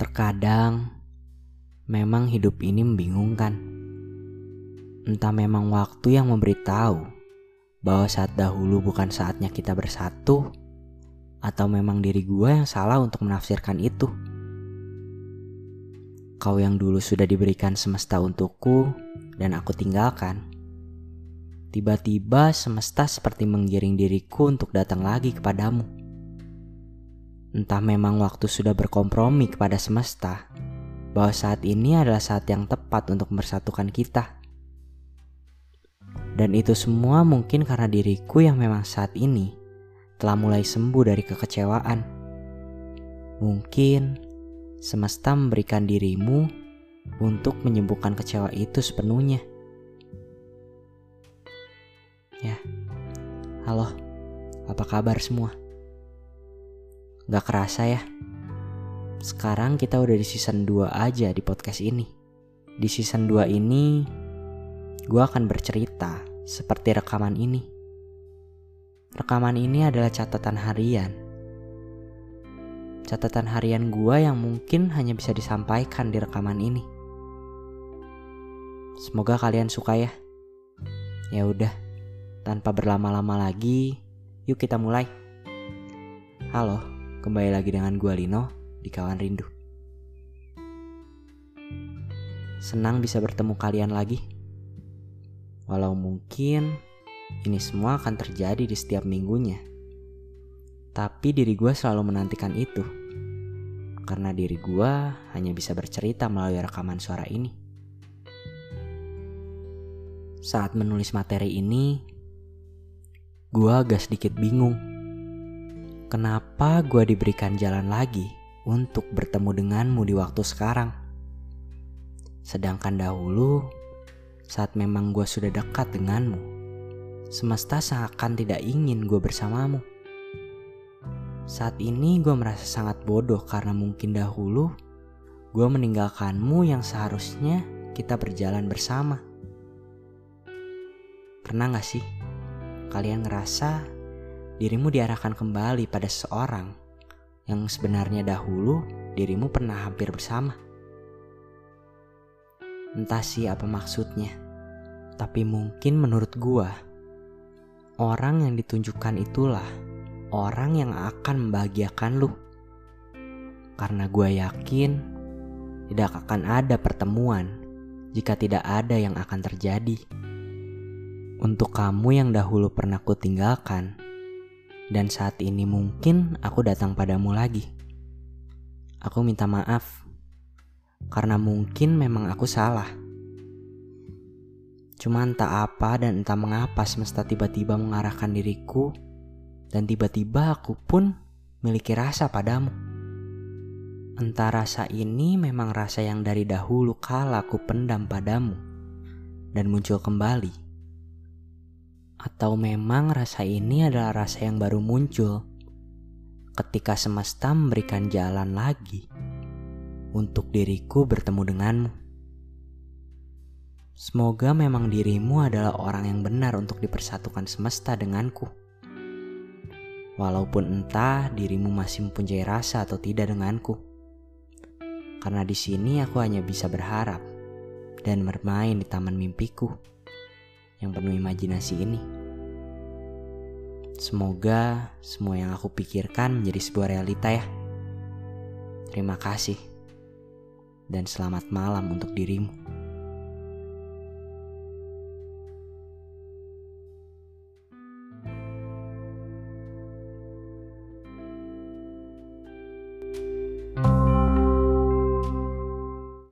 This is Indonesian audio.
Terkadang memang hidup ini membingungkan. Entah memang waktu yang memberitahu bahwa saat dahulu bukan saatnya kita bersatu, atau memang diri gue yang salah untuk menafsirkan itu. Kau yang dulu sudah diberikan semesta untukku dan aku tinggalkan. Tiba-tiba semesta seperti menggiring diriku untuk datang lagi kepadamu. Entah memang waktu sudah berkompromi kepada semesta bahwa saat ini adalah saat yang tepat untuk mempersatukan kita. Dan itu semua mungkin karena diriku yang memang saat ini telah mulai sembuh dari kekecewaan. Mungkin semesta memberikan dirimu untuk menyembuhkan kecewa itu sepenuhnya. Ya, halo, apa kabar semua? Gak kerasa ya. Sekarang kita udah di season 2 aja di podcast ini. Di season 2 ini, gue akan bercerita seperti rekaman ini. Rekaman ini adalah catatan harian. Catatan harian gue yang mungkin hanya bisa disampaikan di rekaman ini. Semoga kalian suka ya. Ya udah, tanpa berlama-lama lagi, yuk kita mulai. Halo. Kembali lagi dengan gue Lino di Kawan Rindu. Senang bisa bertemu kalian lagi. Walau mungkin ini semua akan terjadi di setiap minggunya. Tapi diri gue selalu menantikan itu. Karena diri gue hanya bisa bercerita melalui rekaman suara ini. Saat menulis materi ini, gue agak sedikit bingung Kenapa gue diberikan jalan lagi untuk bertemu denganmu di waktu sekarang? Sedangkan dahulu, saat memang gue sudah dekat denganmu, semesta seakan tidak ingin gue bersamamu. Saat ini gue merasa sangat bodoh karena mungkin dahulu gue meninggalkanmu yang seharusnya kita berjalan bersama. Pernah gak sih kalian ngerasa dirimu diarahkan kembali pada seorang yang sebenarnya dahulu dirimu pernah hampir bersama. Entah sih apa maksudnya, tapi mungkin menurut gua, orang yang ditunjukkan itulah orang yang akan membahagiakan lu. Karena gua yakin tidak akan ada pertemuan jika tidak ada yang akan terjadi. Untuk kamu yang dahulu pernah kutinggalkan, dan saat ini mungkin aku datang padamu lagi. Aku minta maaf karena mungkin memang aku salah. Cuma entah apa dan entah mengapa semesta tiba-tiba mengarahkan diriku dan tiba-tiba aku pun memiliki rasa padamu. Entah rasa ini memang rasa yang dari dahulu kala aku pendam padamu dan muncul kembali atau memang rasa ini adalah rasa yang baru muncul ketika semesta memberikan jalan lagi untuk diriku bertemu denganmu. Semoga memang dirimu adalah orang yang benar untuk dipersatukan semesta denganku. Walaupun entah dirimu masih mempunyai rasa atau tidak denganku. Karena di sini aku hanya bisa berharap dan bermain di taman mimpiku yang penuh imajinasi ini. Semoga semua yang aku pikirkan menjadi sebuah realita ya. Terima kasih. Dan selamat malam untuk dirimu.